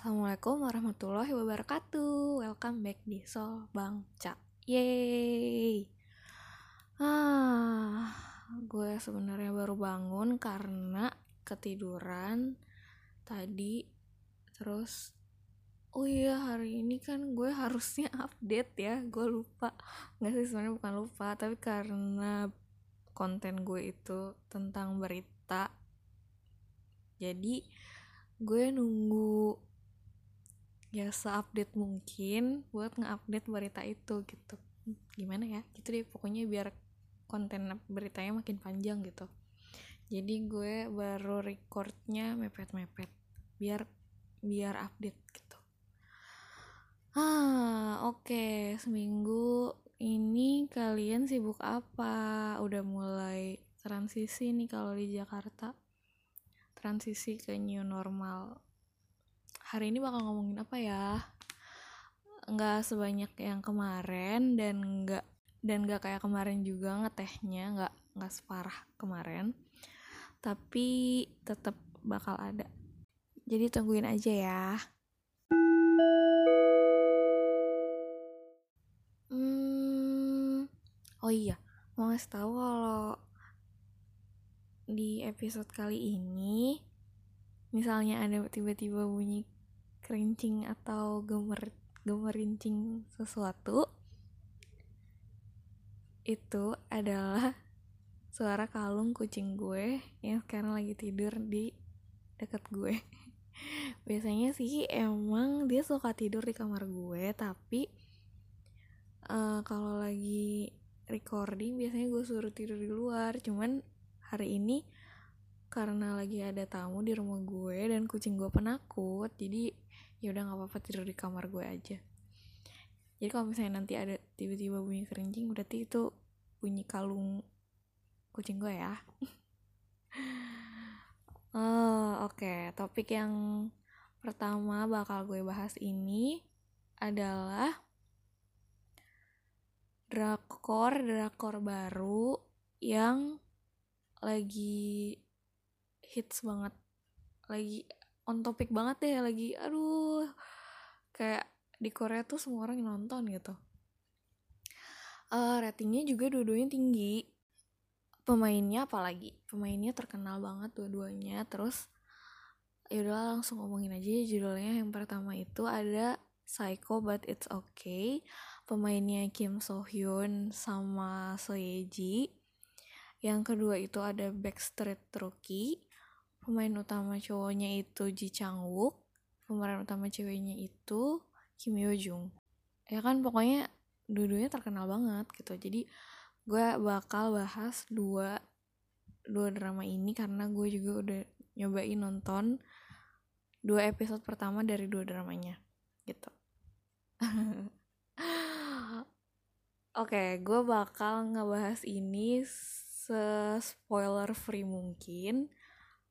Assalamualaikum warahmatullahi wabarakatuh. Welcome back di Sol Bangca Yeay. Ah, gue sebenarnya baru bangun karena ketiduran tadi. Terus Oh iya hari ini kan gue harusnya update ya. Gue lupa. Nggak sih sebenarnya bukan lupa Tapi karena konten gue itu tentang berita. Jadi gue nunggu ya seupdate mungkin buat nge-update berita itu gitu. Gimana ya? Gitu deh pokoknya biar konten beritanya makin panjang gitu. Jadi gue baru recordnya mepet-mepet biar biar update gitu. Ah oke okay. seminggu ini kalian sibuk apa? Udah mulai transisi nih kalau di Jakarta. Transisi ke new normal hari ini bakal ngomongin apa ya? Nggak sebanyak yang kemarin dan nggak dan nggak kayak kemarin juga ngetehnya nggak nggak separah kemarin. Tapi tetap bakal ada. Jadi tungguin aja ya. Hmm oh iya mau ngasih tahu kalau di episode kali ini misalnya ada tiba-tiba bunyi kerincing atau gemer gemerincing sesuatu itu adalah suara kalung kucing gue yang sekarang lagi tidur di dekat gue. Biasanya sih emang dia suka tidur di kamar gue tapi uh, kalau lagi recording biasanya gue suruh tidur di luar. Cuman hari ini karena lagi ada tamu di rumah gue dan kucing gue penakut jadi ya udah nggak apa-apa tidur di kamar gue aja jadi kalau misalnya nanti ada tiba-tiba bunyi kerincing berarti itu bunyi kalung kucing gue ya oh oke okay. topik yang pertama bakal gue bahas ini adalah drakor drakor baru yang lagi hits banget. Lagi on topic banget deh lagi aduh kayak di Korea tuh semua orang nonton gitu. Uh, ratingnya juga dua-duanya tinggi. Pemainnya apalagi? Pemainnya terkenal banget dua-duanya terus yaudah langsung ngomongin aja judulnya. Yang pertama itu ada Psycho But It's Okay. Pemainnya Kim So Hyun sama So Ye Ji. Yang kedua itu ada Backstreet Rookie pemain utama cowoknya itu Ji Chang Wook pemeran utama ceweknya itu Kim Yo Jung ya kan pokoknya dua-duanya terkenal banget gitu. Jadi gue bakal bahas dua dua drama ini karena gue juga udah nyobain nonton dua episode pertama dari dua dramanya gitu. Oke, okay, gue bakal ngebahas ini se-spoiler free mungkin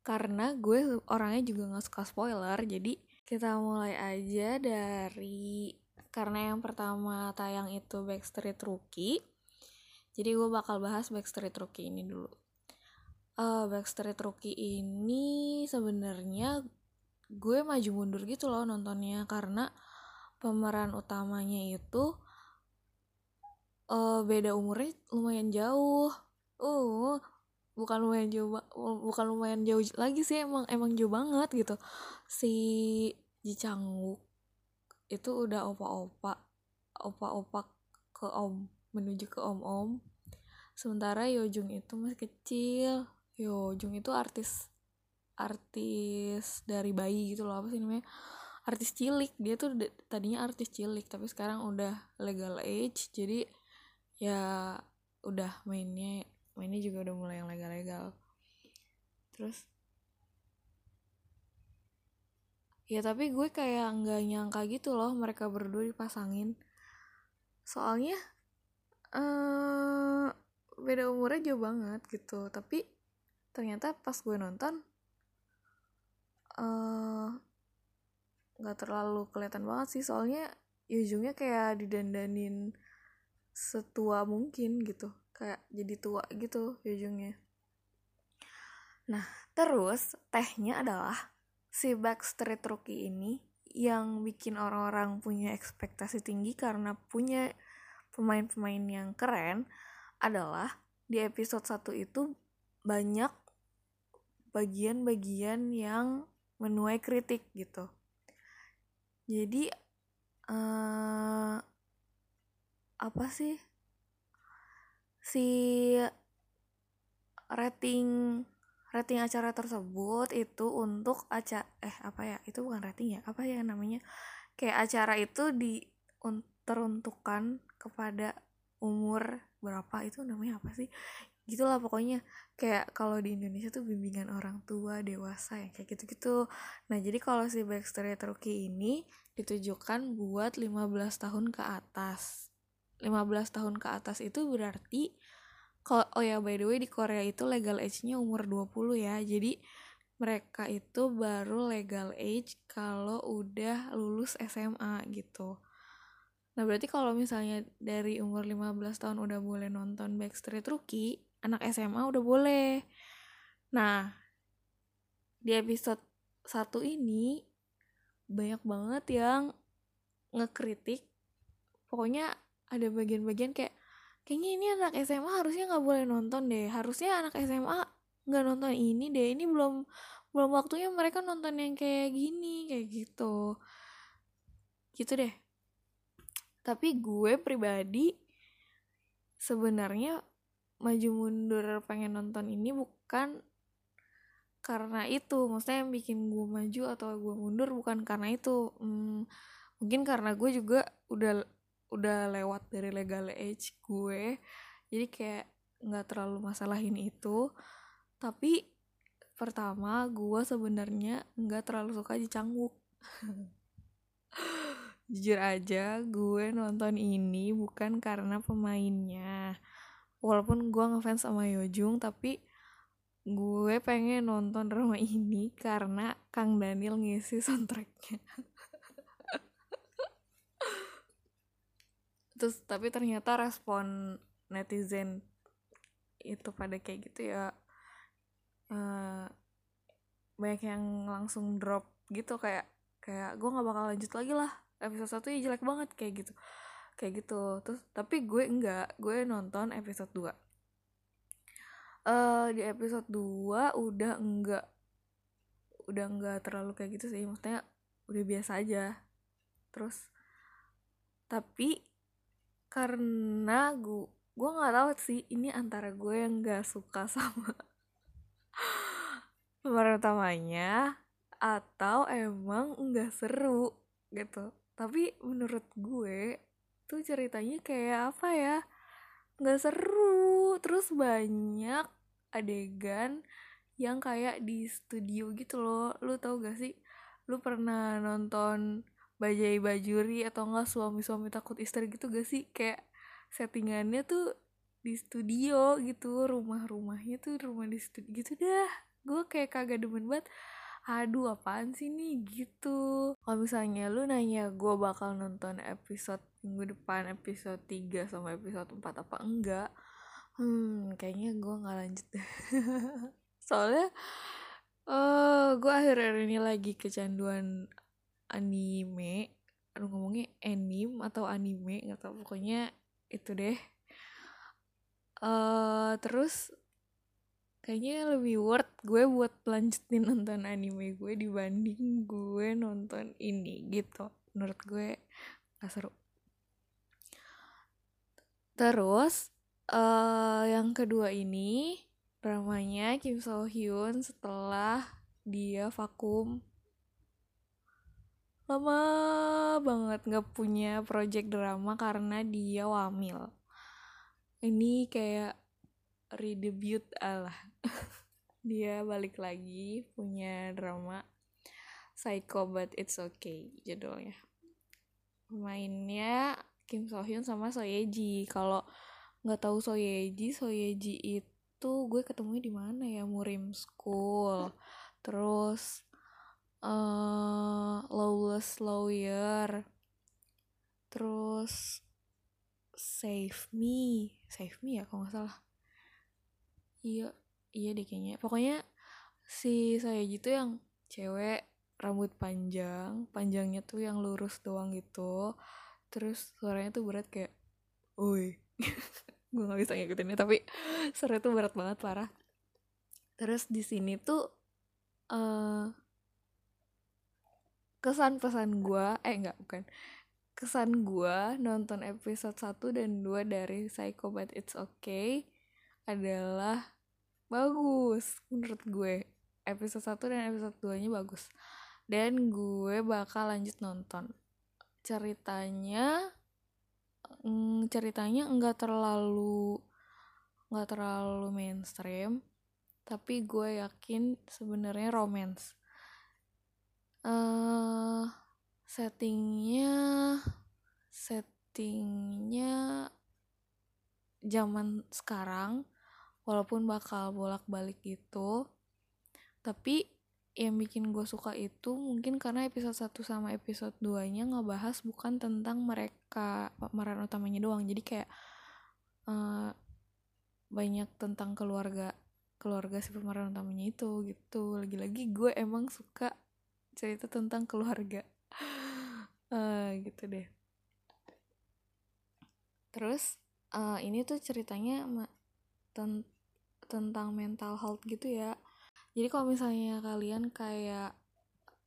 karena gue orangnya juga gak suka spoiler jadi kita mulai aja dari karena yang pertama tayang itu Backstreet Rookie. Jadi gue bakal bahas Backstreet Rookie ini dulu. Uh, Backstreet Rookie ini sebenarnya gue maju mundur gitu loh nontonnya karena pemeran utamanya itu uh, beda umurnya lumayan jauh. Uh bukan lumayan jauh bukan lumayan jauh lagi sih emang emang jauh banget gitu. Si Ji Changwook itu udah opa-opa opa-opa ke om menuju ke om-om. Sementara Yojung itu masih kecil. Yojung itu artis artis dari bayi gitu loh apa sih namanya? Artis cilik. Dia tuh tadinya artis cilik tapi sekarang udah legal age. Jadi ya udah mainnya mainnya juga udah mulai yang legal-legal. Terus? Ya tapi gue kayak nggak nyangka gitu loh mereka berdua dipasangin. Soalnya uh, beda umurnya jauh banget gitu. Tapi ternyata pas gue nonton eh, nggak uh, terlalu kelihatan banget sih. Soalnya ujungnya kayak didandanin setua mungkin gitu kayak jadi tua gitu ujungnya nah terus tehnya adalah si Backstreet Rookie ini yang bikin orang-orang punya ekspektasi tinggi karena punya pemain-pemain yang keren adalah di episode 1 itu banyak bagian-bagian yang menuai kritik gitu. Jadi uh, apa sih si rating rating acara tersebut itu untuk acara eh apa ya itu bukan rating ya apa ya namanya kayak acara itu di teruntukkan kepada umur berapa itu namanya apa sih? Gitulah pokoknya kayak kalau di Indonesia tuh bimbingan orang tua dewasa ya kayak gitu-gitu. Nah jadi kalau si Backstreet Rookie ini ditujukan buat 15 tahun ke atas 15 tahun ke atas itu berarti kalau oh ya by the way di Korea itu legal age-nya umur 20 ya. Jadi mereka itu baru legal age kalau udah lulus SMA gitu. Nah, berarti kalau misalnya dari umur 15 tahun udah boleh nonton Backstreet Rookie, anak SMA udah boleh. Nah, di episode 1 ini banyak banget yang ngekritik. Pokoknya ada bagian-bagian kayak kayaknya ini anak SMA harusnya nggak boleh nonton deh. Harusnya anak SMA nggak nonton ini deh. Ini belum belum waktunya mereka nonton yang kayak gini kayak gitu. Gitu deh. Tapi gue pribadi sebenarnya maju mundur pengen nonton ini bukan karena itu. Maksudnya yang bikin gue maju atau gue mundur bukan karena itu. Hmm, mungkin karena gue juga udah udah lewat dari legal age gue jadi kayak nggak terlalu masalahin itu. Tapi pertama gue sebenarnya nggak terlalu suka dicanguk jujur aja gue nonton ini bukan karena pemainnya. Walaupun gue ngefans sama Yojung tapi gue pengen nonton drama ini karena Kang Daniel ngisi soundtracknya terus tapi ternyata respon netizen itu pada kayak gitu ya uh, banyak yang langsung drop gitu kayak kayak gue nggak bakal lanjut lagi lah episode satu ya jelek banget kayak gitu. Kayak gitu. Terus tapi gue enggak gue nonton episode 2 uh, eh, di episode 2 udah enggak udah enggak terlalu kayak gitu sih maksudnya udah biasa aja. Terus tapi karena gue gue nggak tahu sih ini antara gue yang nggak suka sama pemeran utamanya atau emang nggak seru gitu. Tapi menurut gue tuh ceritanya kayak apa ya nggak seru. Terus banyak adegan yang kayak di studio gitu loh. Lu tau gak sih? Lu pernah nonton bajai bajuri atau enggak suami-suami takut istri gitu gak sih? Kayak settingannya tuh di studio gitu rumah-rumahnya tuh rumah di studio gitu dah. Gue kayak kagak demen banget. Aduh apaan sih nih? Gitu. Kalau misalnya lu nanya gue bakal nonton episode minggu depan episode 3 sama episode 4 apa enggak hmm kayaknya gue nggak lanjut soalnya uh, gue akhir-akhir ini lagi kecanduan anime aduh ngomongnya anime atau anime nggak tau pokoknya itu deh. Uh, terus kayaknya lebih worth gue buat lanjutin nonton anime gue dibanding gue nonton ini gitu. Menurut gue gak seru. Terus uh, yang kedua ini dramanya Kim So Hyun setelah dia vakum lama banget nggak punya project drama karena dia wamil. Ini kayak redebut Allah dia balik lagi punya drama Psycho but it's okay judulnya. Mainnya Kim So Hyun sama So Ye Ji kalau nggak tahu So Ye Ji So Ye Ji itu gue ketemu di mana ya? Murim School. Terus uh, lawless lawyer. Terus save me. Save me ya kalau nggak salah. Iya iya deh kayaknya. Pokoknya si saya gitu yang cewek rambut panjang panjangnya tuh yang lurus doang gitu. Terus suaranya tuh berat kayak oi. Gue nggak bisa ngikutinnya tapi suaranya tuh berat banget parah. Terus di sini tuh uh, kesan pesan gue eh enggak bukan. Kesan gue nonton episode 1 dan 2 dari Psycho But It's Okay adalah bagus menurut gue. Episode 1 dan episode 2 nya bagus. Dan gue bakal lanjut nonton. Ceritanya mm, ceritanya enggak terlalu enggak terlalu mainstream tapi gue yakin sebenarnya romance uh, settingnya settingnya zaman sekarang walaupun bakal bolak-balik gitu. Tapi yang bikin gue suka itu mungkin karena episode 1 sama episode 2 nya ngebahas bukan tentang mereka pemeran utamanya doang. Jadi kayak uh, banyak tentang keluarga keluarga si pemeran utamanya itu gitu. Lagi-lagi gue emang suka cerita tentang keluarga. Uh, gitu deh. Terus uh, ini tuh ceritanya ten tentang mental health gitu ya. Jadi kalau misalnya kalian kayak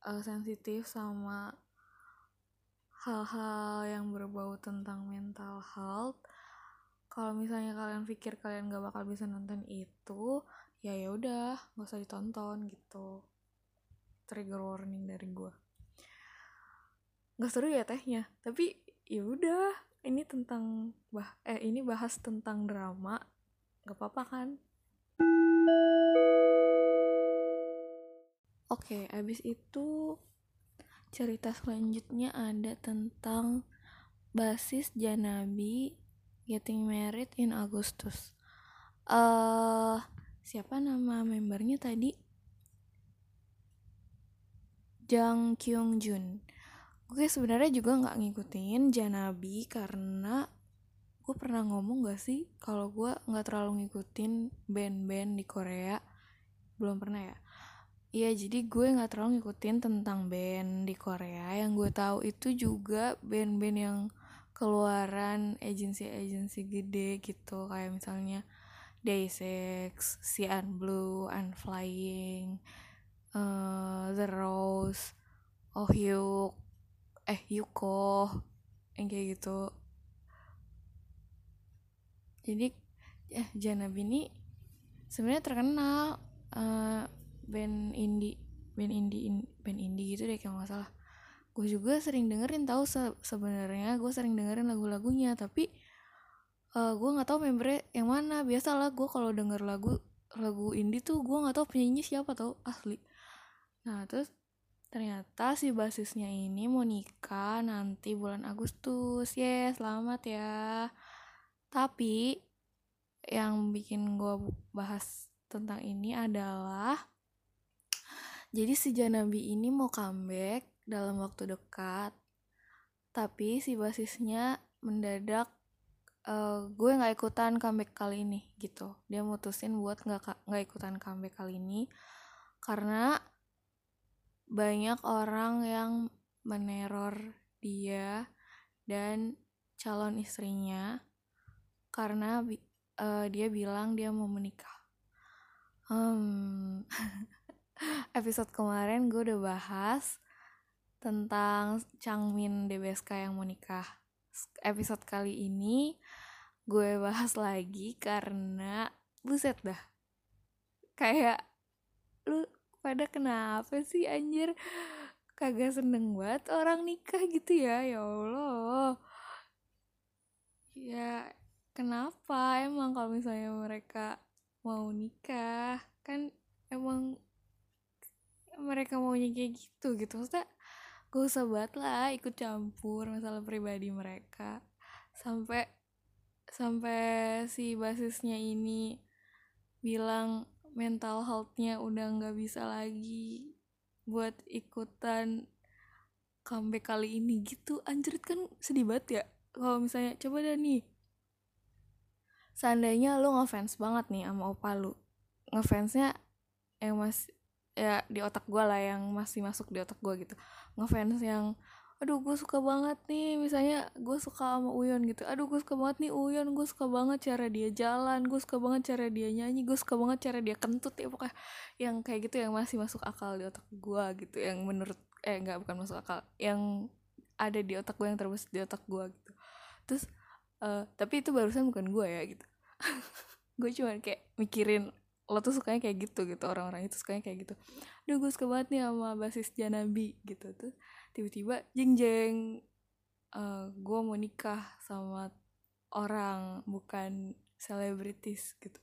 uh, sensitif sama hal-hal yang berbau tentang mental health kalau misalnya kalian pikir kalian gak bakal bisa nonton itu ya ya udah nggak usah ditonton gitu trigger warning dari gue nggak seru ya tehnya tapi ya udah ini tentang bah eh ini bahas tentang drama nggak apa-apa kan Oke, okay, abis itu cerita selanjutnya ada tentang basis Janabi getting married in Agustus. Eh, uh, siapa nama membernya tadi? Jang Kyung Jun. Gue sebenarnya juga nggak ngikutin Janabi karena gue pernah ngomong gak sih kalau gue nggak terlalu ngikutin band-band di Korea? Belum pernah ya? Iya jadi gue nggak terlalu ngikutin tentang band di Korea. Yang gue tahu itu juga band-band yang keluaran agensi-agensi gede gitu. Kayak misalnya Day6, Cian Blue, Unflying, uh, The Rose, Oh Hyuk, eh Yuko, yang kayak gitu. Jadi eh Janabi ini sebenarnya terkenal uh, band indie band indie in, band indie gitu deh kalau nggak salah. Gue juga sering dengerin tahu se sebenarnya gue sering dengerin lagu-lagunya tapi uh, gue nggak tahu membernya yang mana. Biasalah gue kalau denger lagu lagu indie tuh gue nggak tahu penyanyi siapa tau asli nah terus ternyata si basisnya ini mau nikah nanti bulan Agustus yes selamat ya tapi yang bikin gue bahas tentang ini adalah jadi si Janabi ini mau comeback dalam waktu dekat, tapi si basisnya mendadak uh, gue nggak ikutan comeback kali ini gitu. Dia mutusin buat nggak nggak ikutan comeback kali ini karena banyak orang yang meneror dia dan calon istrinya karena uh, dia bilang dia mau menikah. Hmm, episode kemarin gue udah bahas tentang Changmin DBSK yang mau nikah. Episode kali ini gue bahas lagi karena buset dah. Kayak pada kenapa sih anjir? Kagak seneng banget orang nikah gitu ya ya Allah. Ya kenapa emang kalau misalnya mereka mau nikah kan emang mereka maunya kayak gitu gitu. Maksudnya gak usah banget lah ikut campur masalah pribadi mereka. Sampai sampai si basisnya ini bilang mental healthnya udah nggak bisa lagi buat ikutan comeback kali ini gitu. Anjir kan sedih banget ya kalau misalnya coba deh nih. Seandainya lo ngefans banget nih sama opa lu ngefansnya yang mas ya di otak gue lah yang masih masuk di otak gue gitu. Ngefans yang aduh gue suka banget nih. Misalnya gue suka sama Uyon gitu. Aduh gue suka banget nih Uyon. Gue suka banget cara dia jalan. Gue suka banget cara dia nyanyi. Gue suka banget cara dia kentut. Ya pokoknya yang kayak gitu yang masih masuk akal di otak gue gitu yang menurut eh nggak bukan masuk akal yang ada di otak gue yang terbesit di otak gue gitu. Terus uh, tapi itu barusan bukan gue ya gitu. Gue cuma kayak mikirin lo tuh sukanya kayak gitu gitu. Orang-orang itu sukanya kayak gitu. Duh gue suka banget nih sama basis Janabi gitu. Tuh tiba-tiba jeng jeng uh, gue mau nikah sama orang bukan selebritis gitu.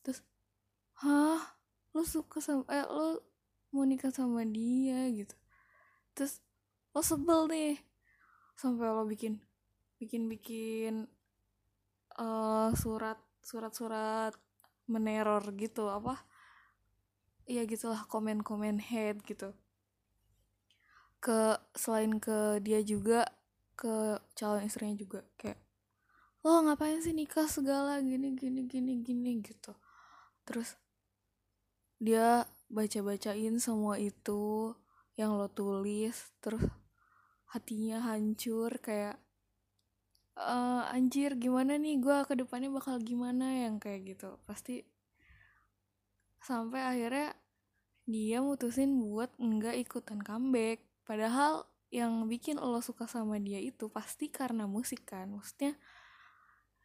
Terus hah? Lo suka sama eh lo mau nikah sama dia? Gitu. Terus lo sebel nih sampai lo bikin bikin bikin uh, surat surat surat meneror gitu apa ya gitulah komen komen head gitu ke selain ke dia juga ke calon istrinya juga. Kayak lo ngapain sih nikah segala gini gini gini gini gitu. Terus dia baca bacain semua itu yang lo tulis terus hatinya hancur kayak e, anjir gimana nih? Gue ke depannya bakal gimana? Yang kayak gitu. Pasti sampai akhirnya dia mutusin buat enggak ikutan comeback padahal yang bikin lo suka sama dia itu pasti karena musik kan? Maksudnya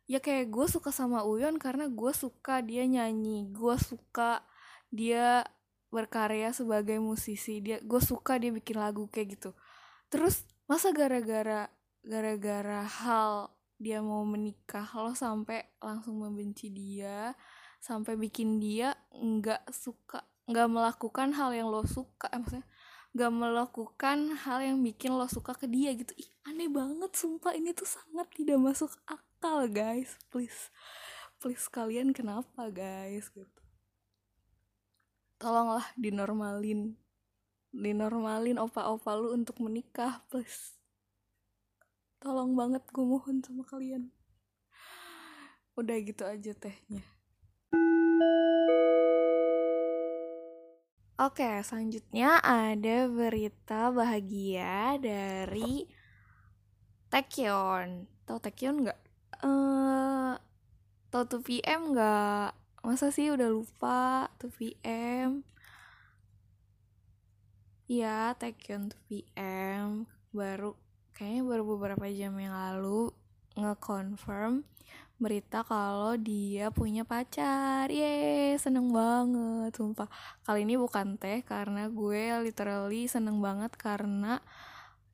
ya kayak gue suka sama Uyon karena gue suka dia nyanyi gue suka dia berkarya sebagai musisi dia gue suka dia bikin lagu kayak gitu. Terus masa gara-gara gara-gara hal dia mau menikah lo sampai langsung membenci dia sampai bikin dia nggak suka nggak melakukan hal yang lo suka eh, maksudnya gak melakukan hal yang bikin lo suka ke dia gitu. Ih aneh banget sumpah ini tuh sangat tidak masuk akal guys. Please please kalian kenapa guys gitu. Tolonglah dinormalin dinormalin opa-opa lu untuk menikah please. Tolong banget gue mohon sama kalian. Udah gitu aja tehnya Oke, selanjutnya ada berita bahagia dari Taekyon. Tahu Taekyon nggak? Eh, uh, tahu 2PM nggak? Masa sih udah lupa 2PM? Ya, Taekyon 2PM baru kayaknya baru beberapa jam yang lalu nge-confirm berita kalau dia punya pacar. Yeay, seneng banget, sumpah. Kali ini bukan teh karena gue literally seneng banget karena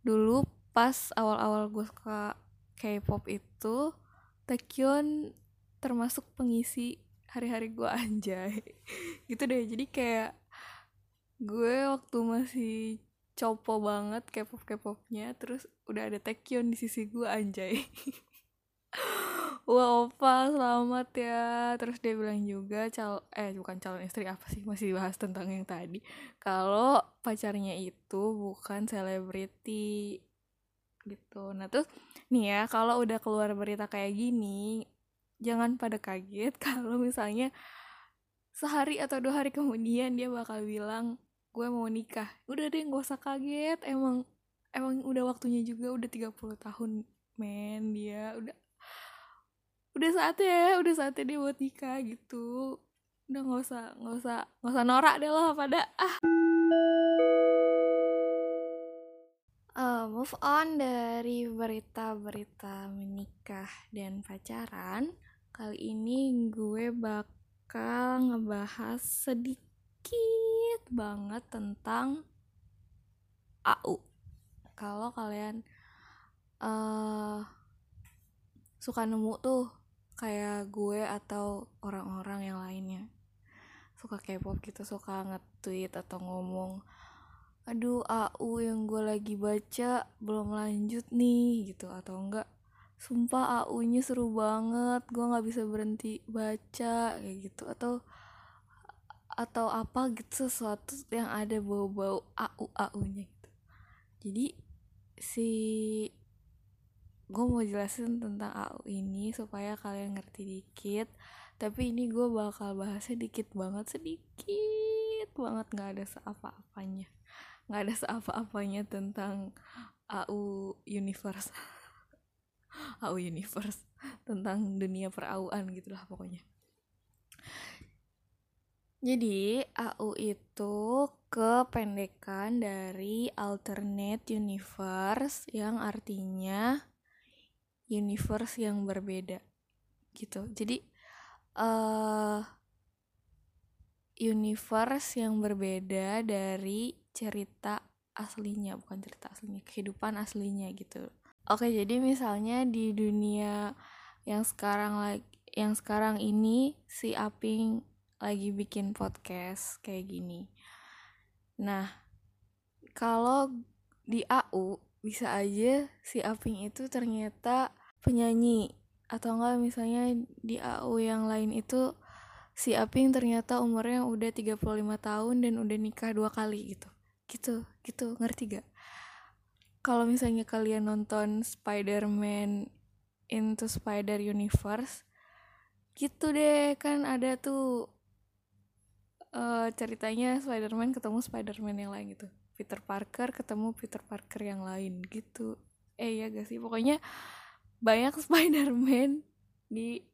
dulu pas awal-awal gue suka K-pop itu Taekyon termasuk pengisi hari-hari gue anjay gitu deh jadi kayak gue waktu masih copo banget K-pop K-popnya terus udah ada Taekyon di sisi gue anjay wah opa selamat ya. Terus dia bilang juga cal eh bukan calon istri apa sih masih dibahas tentang yang tadi. Kalau pacarnya itu bukan selebriti gitu. Nah terus nih ya kalau udah keluar berita kayak gini jangan pada kaget kalau misalnya sehari atau dua hari kemudian dia bakal bilang gue mau nikah. Udah deh gak usah kaget. Emang emang udah waktunya juga udah 30 tahun men dia udah udah saatnya ya udah saatnya dia buat nikah gitu. Udah nggak usah nggak usah nggak usah norak deh loh pada. Ah. Uh, move on dari berita-berita menikah dan pacaran. Kali ini gue bakal ngebahas sedikit banget tentang AU kalau kalian uh, suka nemu tuh kayak gue atau orang-orang yang lainnya. Suka K-pop gitu suka nge-tweet atau ngomong aduh AU yang gue lagi baca belum lanjut nih gitu. Atau enggak sumpah AU-nya seru banget gue nggak bisa berhenti baca kayak gitu. Atau atau apa gitu sesuatu yang ada bau-bau AU AU-nya gitu. Jadi si gue mau jelasin tentang AU ini supaya kalian ngerti dikit. Tapi ini gue bakal bahasnya dikit banget sedikit dikit banget. Nggak ada seapa-apanya. Nggak ada seapa-apanya tentang AU universe. AU universe. Tentang dunia perauan gitulah pokoknya. Jadi AU itu kependekan dari alternate universe yang artinya universe yang berbeda gitu. Jadi uh, universe yang berbeda dari cerita aslinya, bukan cerita aslinya, kehidupan aslinya gitu. Oke, jadi misalnya di dunia yang sekarang lagi yang sekarang ini si Aping lagi bikin podcast kayak gini. Nah, kalau di AU bisa aja si Aping itu ternyata penyanyi atau enggak misalnya di AU yang lain itu si Aping ternyata umurnya udah 35 tahun dan udah nikah dua kali gitu. Gitu, gitu, ngerti gak? Kalau misalnya kalian nonton Spider-Man Into Spider Universe gitu deh. Kan ada tuh uh, ceritanya Spider-Man ketemu Spider-Man yang lain gitu. Peter Parker ketemu Peter Parker yang lain gitu. Eh ya gak sih? Pokoknya banyak Spider-Man di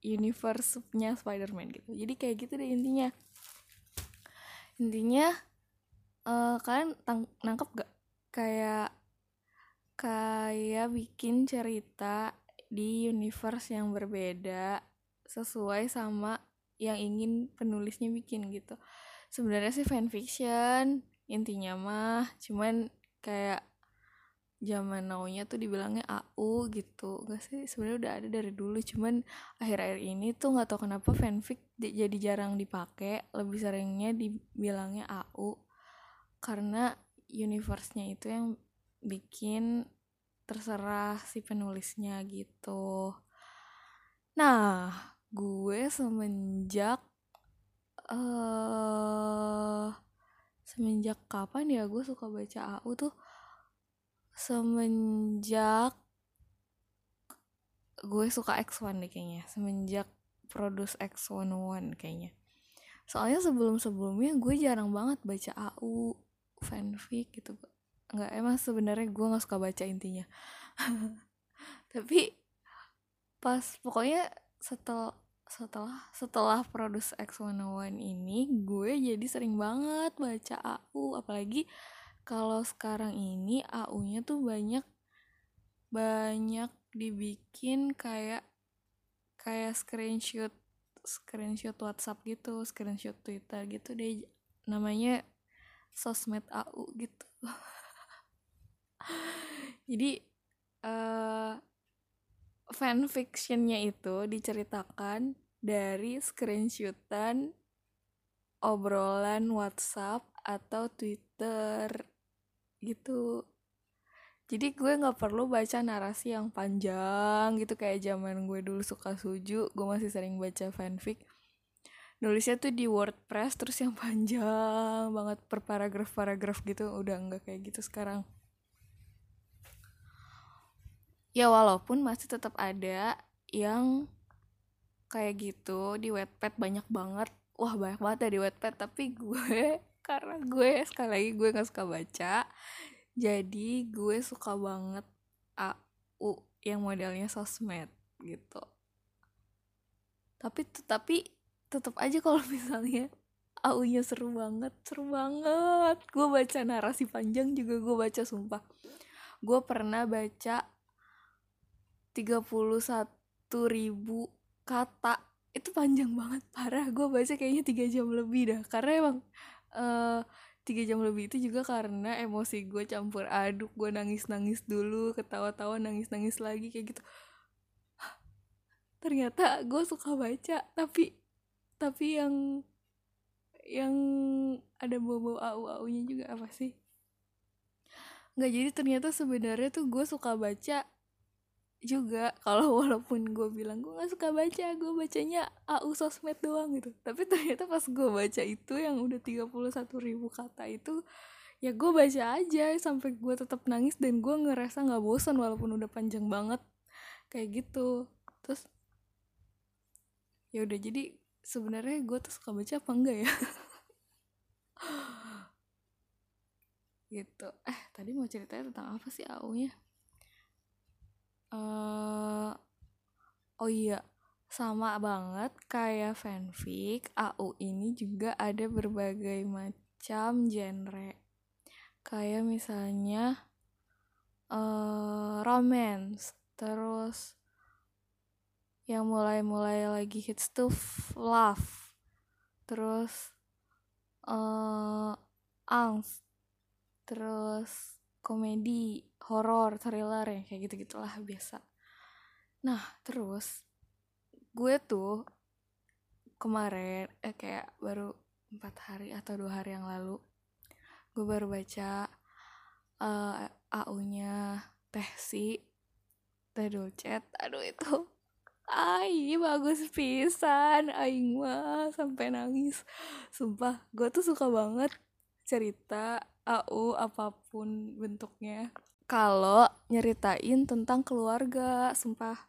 universe-nya Spider-Man gitu. Jadi kayak gitu deh intinya. Intinya uh, kalian nangkep gak? Kayak kayak bikin cerita di universe yang berbeda sesuai sama yang ingin penulisnya bikin gitu. Sebenarnya sih fanfiction intinya mah cuman kayak zaman now-nya tuh dibilangnya AU gitu. Gak sih? Sebenarnya udah ada dari dulu. Cuman akhir-akhir ini tuh nggak tahu kenapa fanfic jadi jarang dipakai lebih seringnya dibilangnya AU karena universe-nya itu yang bikin terserah si penulisnya gitu. Nah gue semenjak uh, semenjak kapan ya gue suka baca AU tuh semenjak gue suka X1 deh kayaknya. Semenjak produce X101 kayaknya. Soalnya sebelum-sebelumnya gue jarang banget baca AU fanfic gitu. Nggak emang sebenarnya gue nggak suka baca intinya. Tapi pas pokoknya setel setelah setelah produce X101 ini gue jadi sering banget baca AU apalagi kalau sekarang ini AU-nya tuh banyak banyak dibikin kayak kayak screenshot screenshot WhatsApp gitu, screenshot Twitter gitu deh namanya sosmed AU gitu. Jadi uh, fanfictionnya itu diceritakan dari screenshotan obrolan WhatsApp atau Twitter gitu. Jadi gue nggak perlu baca narasi yang panjang gitu kayak zaman gue dulu suka suju gue masih sering baca fanfic. Nulisnya tuh di WordPress terus yang panjang banget per paragraf paragraf gitu udah nggak kayak gitu sekarang. Ya walaupun masih tetap ada yang kayak gitu di Wattpad banyak banget. Wah banyak banget ya di Wattpad tapi gue karena gue sekali lagi gue nggak suka baca. Jadi gue suka banget AU yang modelnya sosmed gitu. Tapi tapi tetap aja kalau misalnya AU-nya seru banget seru banget. Gue baca narasi panjang juga gue baca sumpah. Gue pernah baca 31 ribu kata. Itu panjang banget parah. Gue baca kayaknya tiga jam lebih dah. Karena emang uh, tiga jam lebih itu juga karena emosi gue campur aduk gue nangis nangis dulu ketawa-tawa nangis nangis lagi kayak gitu. Ternyata gue suka baca tapi tapi yang yang ada bau-bau au-aunya juga apa sih? Nggak jadi ternyata sebenarnya tuh gue suka baca juga kalau walaupun gue bilang gue nggak suka baca gue bacanya AU sosmed doang gitu. Tapi ternyata pas gue baca itu yang udah 31 ribu kata itu ya gue baca aja sampai gue tetap nangis dan gue ngerasa nggak bosan walaupun udah panjang banget. Kayak gitu. Terus ya udah jadi sebenarnya gue tuh suka baca apa enggak ya? Gitu. Eh tadi mau ceritanya tentang apa sih AU nya uh, oh iya sama banget kayak fanfic AU ini juga ada berbagai macam genre. Kayak misalnya uh, romance terus yang mulai-mulai lagi hits tuh love terus uh, angst terus komedi horor thriller ya kayak gitu gitulah biasa. Nah terus gue tuh kemarin eh kayak baru empat hari atau dua hari yang lalu gue baru baca uh, eh, AU-nya Teh Si Teh aduh itu Ay, bagus pisan aing mah sampai nangis. Sumpah gue tuh suka banget cerita AU apa pun bentuknya. Kalau nyeritain tentang keluarga sumpah.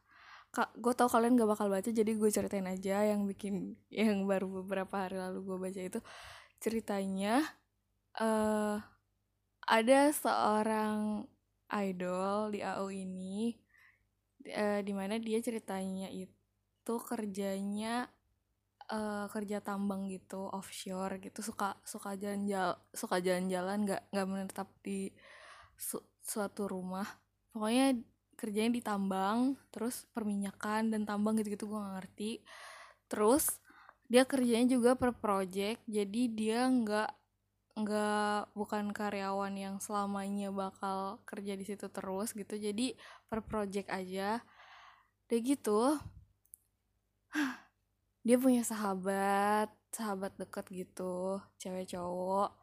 Kak gue tau kalian gak bakal baca jadi gue ceritain aja yang bikin yang baru beberapa hari lalu gue baca itu. Ceritanya uh, ada seorang idol di AU ini uh, di mana dia ceritanya itu kerjanya uh, kerja tambang gitu offshore gitu suka suka jalan-jalan suka jalan-jalan nggak nggak menetap di su suatu rumah. Pokoknya kerjanya di tambang terus perminyakan dan tambang gitu-gitu gue gak ngerti. Terus dia kerjanya juga per project jadi dia nggak nggak bukan karyawan yang selamanya bakal kerja di situ terus gitu jadi per project aja. Udah gitu dia punya sahabat sahabat deket gitu cewek cowok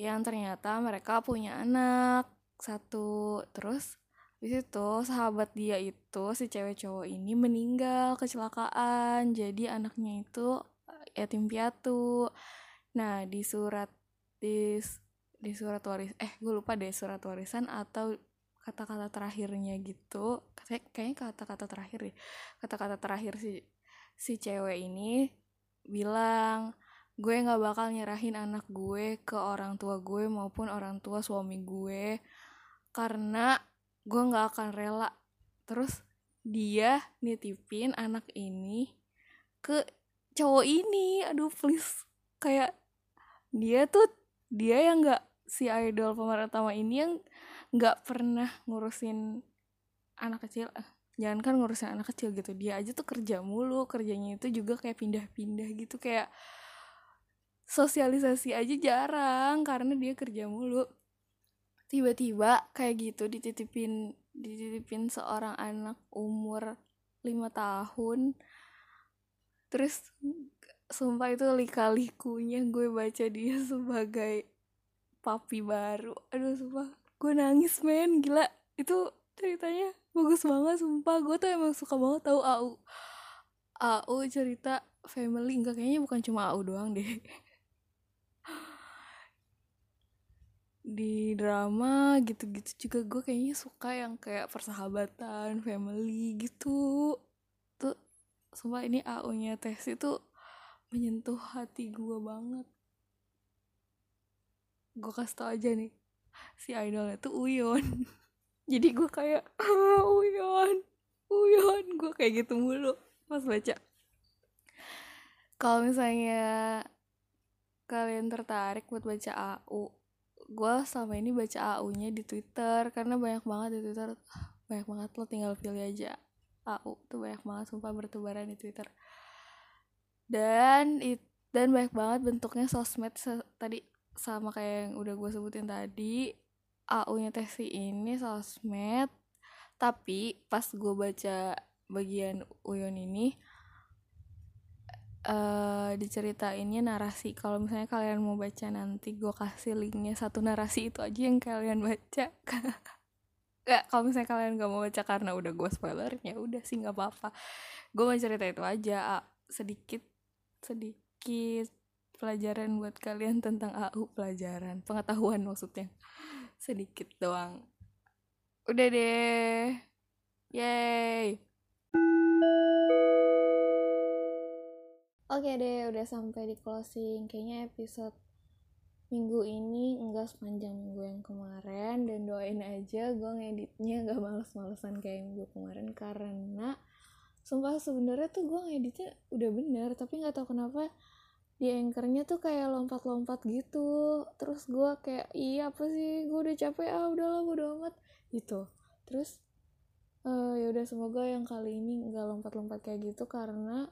yang ternyata mereka punya anak satu. Terus di situ sahabat dia itu si cewek cowok ini meninggal kecelakaan jadi anaknya itu eh, yatim piatu. Nah di surat di di surat waris eh gue lupa deh surat warisan atau kata-kata terakhirnya gitu. Kayaknya kata-kata terakhir deh. Kata-kata terakhir si si cewek ini bilang gue nggak bakal nyerahin anak gue ke orang tua gue maupun orang tua suami gue karena gue nggak akan rela. Terus dia nitipin anak ini ke cowok ini. Aduh please. Kayak dia tuh dia yang nggak si idol pemeran utama ini yang nggak pernah ngurusin anak kecil. eh, jangan kan ngurusin anak kecil gitu dia aja tuh kerja mulu kerjanya itu juga kayak pindah-pindah gitu kayak sosialisasi aja jarang karena dia kerja mulu. Tiba-tiba kayak gitu dititipin dititipin seorang anak umur lima tahun terus sumpah itu lika-likunya gue baca dia sebagai papi baru. Aduh sumpah. Gue nangis men gila. Itu ceritanya bagus banget sumpah. Gue tuh emang suka banget tahu AU AU cerita family. Enggak kayaknya bukan cuma AU doang deh. Di drama gitu-gitu juga gue kayaknya suka yang kayak persahabatan family gitu. Tuh sumpah ini AU-nya tes itu menyentuh hati gue banget. Gue kasih tau aja nih si idolnya tuh Uyon jadi gue kayak ah, Uyon Uyon gue kayak gitu mulu pas baca. Kalau misalnya kalian tertarik buat baca AU gue selama ini baca AU-nya di Twitter karena banyak banget di Twitter. Banyak banget lo tinggal pilih aja AU tuh banyak banget sumpah bertebaran di Twitter. Dan it, dan banyak banget bentuknya sosmed tadi sama kayak yang udah gue sebutin tadi AU-nya Tesi ini sosmed. Tapi pas gue baca bagian Uyon ini uh, diceritainnya narasi. Kalau misalnya kalian mau baca nanti gue kasih linknya satu narasi itu aja yang kalian baca. Gak, kalau misalnya kalian gak mau baca karena udah gue spoiler ya udah sih nggak apa-apa. Gue mau cerita itu aja sedikit sedikit pelajaran buat kalian tentang AU pelajaran pengetahuan maksudnya sedikit doang. Udah deh. Yay. Oke deh, udah sampai di closing. Kayaknya episode minggu ini enggak sepanjang minggu yang kemarin. Dan doain aja gue ngeditnya gak males-malesan kayak minggu kemarin. Karena sumpah sebenarnya tuh gue ngeditnya udah bener. Tapi nggak tahu kenapa di anchornya tuh kayak lompat-lompat gitu. Terus gue kayak iya apa sih? Gue udah capek ah udahlah bodo amat. Gitu. Terus uh, ya udah semoga yang kali ini nggak lompat-lompat kayak gitu karena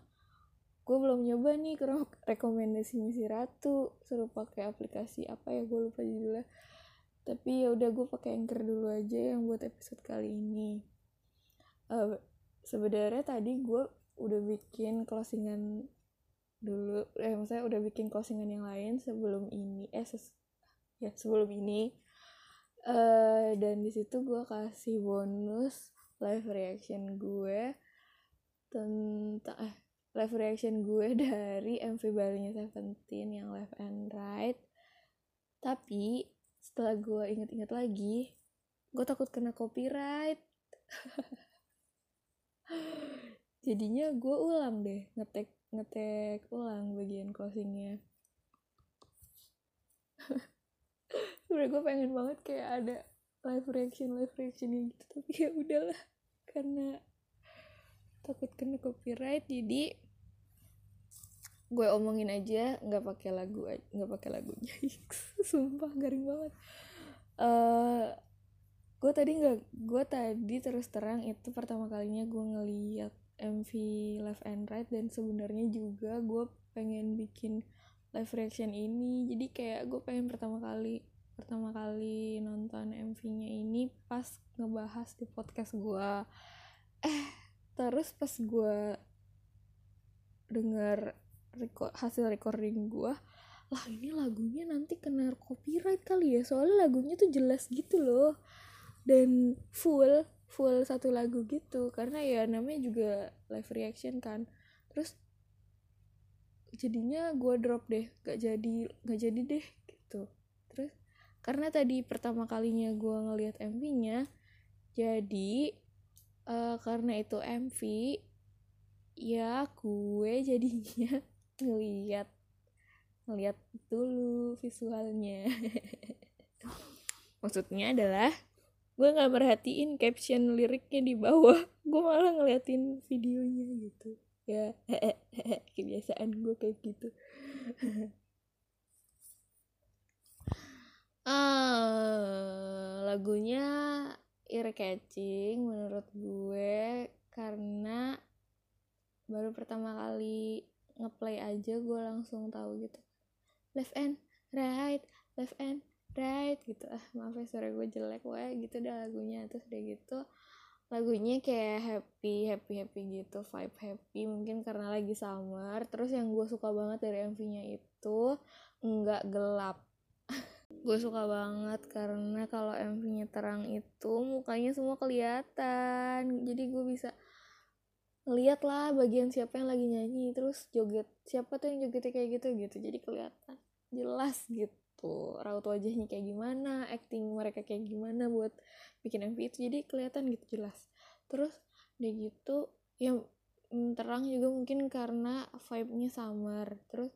gue belum nyoba nih kurang rekomendasi misi ratu. Suruh pakai aplikasi apa ya? Gue lupa judulnya. Tapi ya udah gue pakai anchor dulu aja yang buat episode kali ini. Uh, sebenarnya tadi gue udah bikin closingan dulu eh maksudnya udah bikin closingan yang lain sebelum ini eh ses ya sebelum ini. Uh, dan di situ gue kasih bonus live reaction gue tentang eh live reaction gue dari MV barunya Seventeen yang left and right. Tapi setelah gue inget-inget lagi gue takut kena copyright. Jadinya gue ulang deh ngetek ngetek ulang bagian closingnya. Sebenernya gue pengen banget kayak ada live reaction live reaction gitu tapi ya udahlah. Karena takut kena copyright jadi gue omongin aja nggak pakai lagu nggak pakai lagunya. Sumpah garing banget. Uh, gue tadi nggak gue tadi terus terang itu pertama kalinya gue ngeliat MV Left and Right dan sebenarnya juga gue pengen bikin live reaction ini. Jadi kayak gue pengen pertama kali pertama kali nonton MV-nya ini pas ngebahas di podcast gue eh terus pas gue dengar record, hasil recording gue lah ini lagunya nanti kena copyright kali ya. Soalnya lagunya tuh jelas gitu loh. Dan full full satu lagu gitu. Karena ya namanya juga live reaction kan. Terus jadinya gue drop deh. Gak jadi gak jadi deh gitu. Terus karena tadi pertama kalinya gue ngelihat MV-nya jadi uh, karena itu MV ya gue jadinya ngeliat ngeliat dulu visualnya. Maksudnya adalah gue nggak merhatiin caption liriknya di bawah. Gue malah ngeliatin videonya gitu. Ya kebiasaan gue kayak gitu. Uh, lagunya ear catching menurut gue karena baru pertama kali ngeplay aja gue langsung tahu gitu. Left and right left and right gitu. Ah maaf ya suara gue jelek. Wah gitu dah lagunya. Terus udah gitu lagunya kayak happy happy happy gitu. Vibe happy mungkin karena lagi summer. Terus yang gue suka banget dari MV-nya itu nggak gelap. Gue suka banget karena kalau MV-nya terang itu mukanya semua kelihatan. Jadi gue bisa lihat lah bagian siapa yang lagi nyanyi. Terus joget siapa tuh yang jogetnya kayak gitu gitu. Jadi kelihatan jelas gitu raut wajahnya kayak gimana acting mereka kayak gimana buat bikin MV itu jadi kelihatan gitu jelas. Terus udah gitu yang terang juga mungkin karena vibe-nya summer. Terus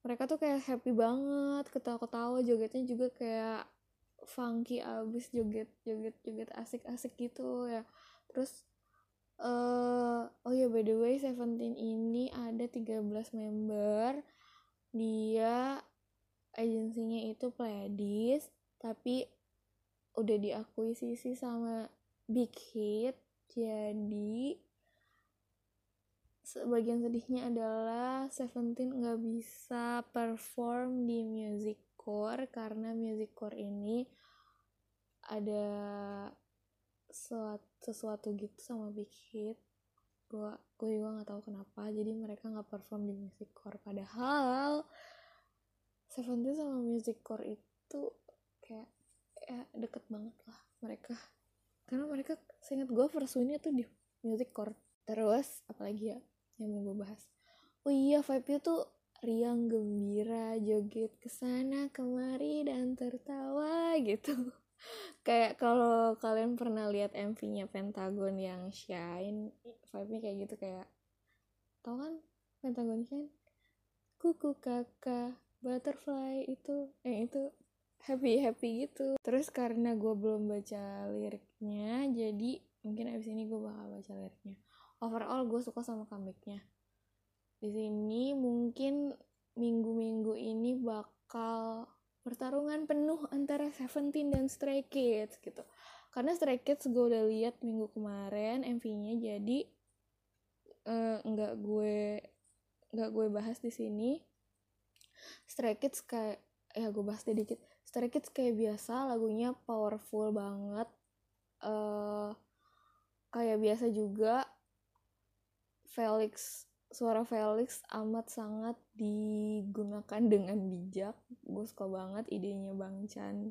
mereka tuh kayak happy banget ketawa-ketawa jogetnya juga kayak funky abis joget joget joget asik-asik gitu ya. Terus uh, oh ya by the way Seventeen ini ada 13 member. Dia agensinya itu Pledis tapi udah diakuisisi sama Big Hit. Jadi sebagian sedihnya adalah Seventeen nggak bisa perform di music core karena music core ini ada sesuatu, gitu sama Big Hit. Gue gue juga nggak tahu kenapa jadi mereka nggak perform di music core. Padahal Seventeen sama music core itu kayak ya deket banget lah mereka. Karena mereka seingat gue versunya tuh di music core. Terus apalagi ya yang mau gue bahas. Oh iya vibe-nya tuh riang gembira joget ke sana kemari dan tertawa gitu. Kayak kalau kalian pernah lihat MV-nya Pentagon yang Shine vibe-nya kayak gitu kayak tau kan Pentagon Shine? Kuku kakak butterfly itu eh itu happy happy gitu. Terus karena gue belum baca liriknya jadi mungkin abis ini gue bakal baca liriknya. Overall gue suka sama comebacknya. Di sini mungkin minggu-minggu ini bakal pertarungan penuh antara Seventeen dan Stray Kids gitu. Karena Stray Kids gue udah lihat minggu kemarin MV-nya jadi uh, nggak gue nggak gue bahas di sini Stray Kids kayak ya gue bahas sedikit Stray Kids kayak biasa lagunya powerful banget. Uh, kayak biasa juga. Felix suara Felix amat sangat digunakan dengan bijak. Gue suka banget idenya Bang Chan.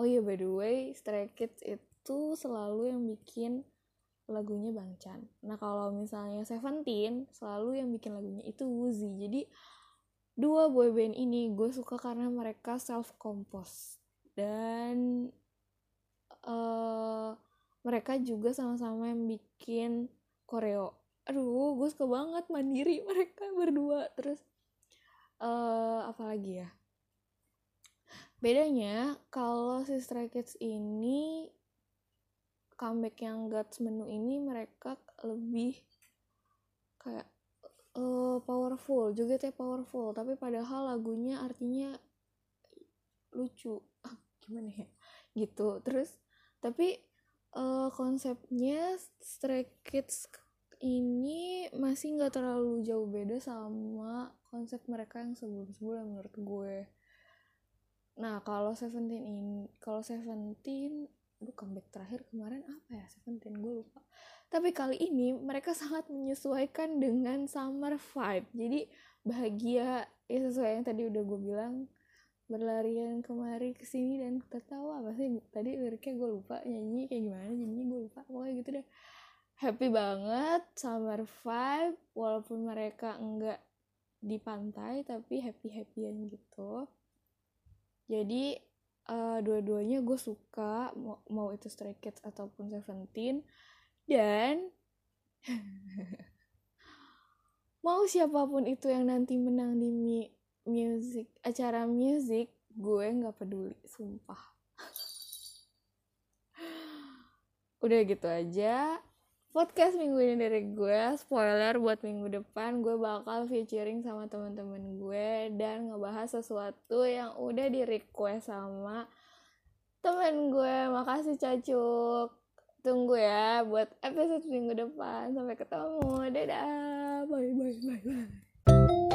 Oh iya by the way Stray Kids itu selalu yang bikin lagunya Bang Chan. Nah kalau misalnya Seventeen selalu yang bikin lagunya itu Woozy. Jadi dua boyband ini gue suka karena mereka self compose dan uh, mereka juga sama-sama yang bikin koreo aduh gue suka banget mandiri mereka berdua. Terus uh, apa lagi ya? Bedanya kalau si Stray Kids ini comeback yang Gods menu ini mereka lebih kayak uh, powerful juga teh powerful tapi padahal lagunya artinya lucu ah, gimana ya gitu terus tapi uh, konsepnya Stray Kids ini masih nggak terlalu jauh beda sama konsep mereka yang sebelum-sebelum menurut gue. Nah kalau Seventeen ini, kalau Seventeen, aduh comeback terakhir kemarin apa ya Seventeen gue lupa. Tapi kali ini mereka sangat menyesuaikan dengan summer vibe. Jadi bahagia ya sesuai yang tadi udah gue bilang berlarian kemari ke sini dan tertawa. Apa sih? Tadi liriknya gue lupa nyanyi kayak gimana nyanyi gue lupa. Pokoknya gitu deh. Happy banget summer vibe walaupun mereka enggak di pantai tapi happy happyan gitu. Jadi uh, dua-duanya gue suka mau, mau itu Stray Kids ataupun Seventeen dan mau siapa pun itu yang nanti menang di mi music acara music gue nggak peduli sumpah. Udah gitu aja podcast minggu ini dari gue. Spoiler buat minggu depan gue bakal featuring sama teman-teman gue dan ngebahas sesuatu yang udah di request sama temen gue. Makasih cacuk tunggu ya buat episode minggu depan. Sampai ketemu. Dadah. Bye bye bye bye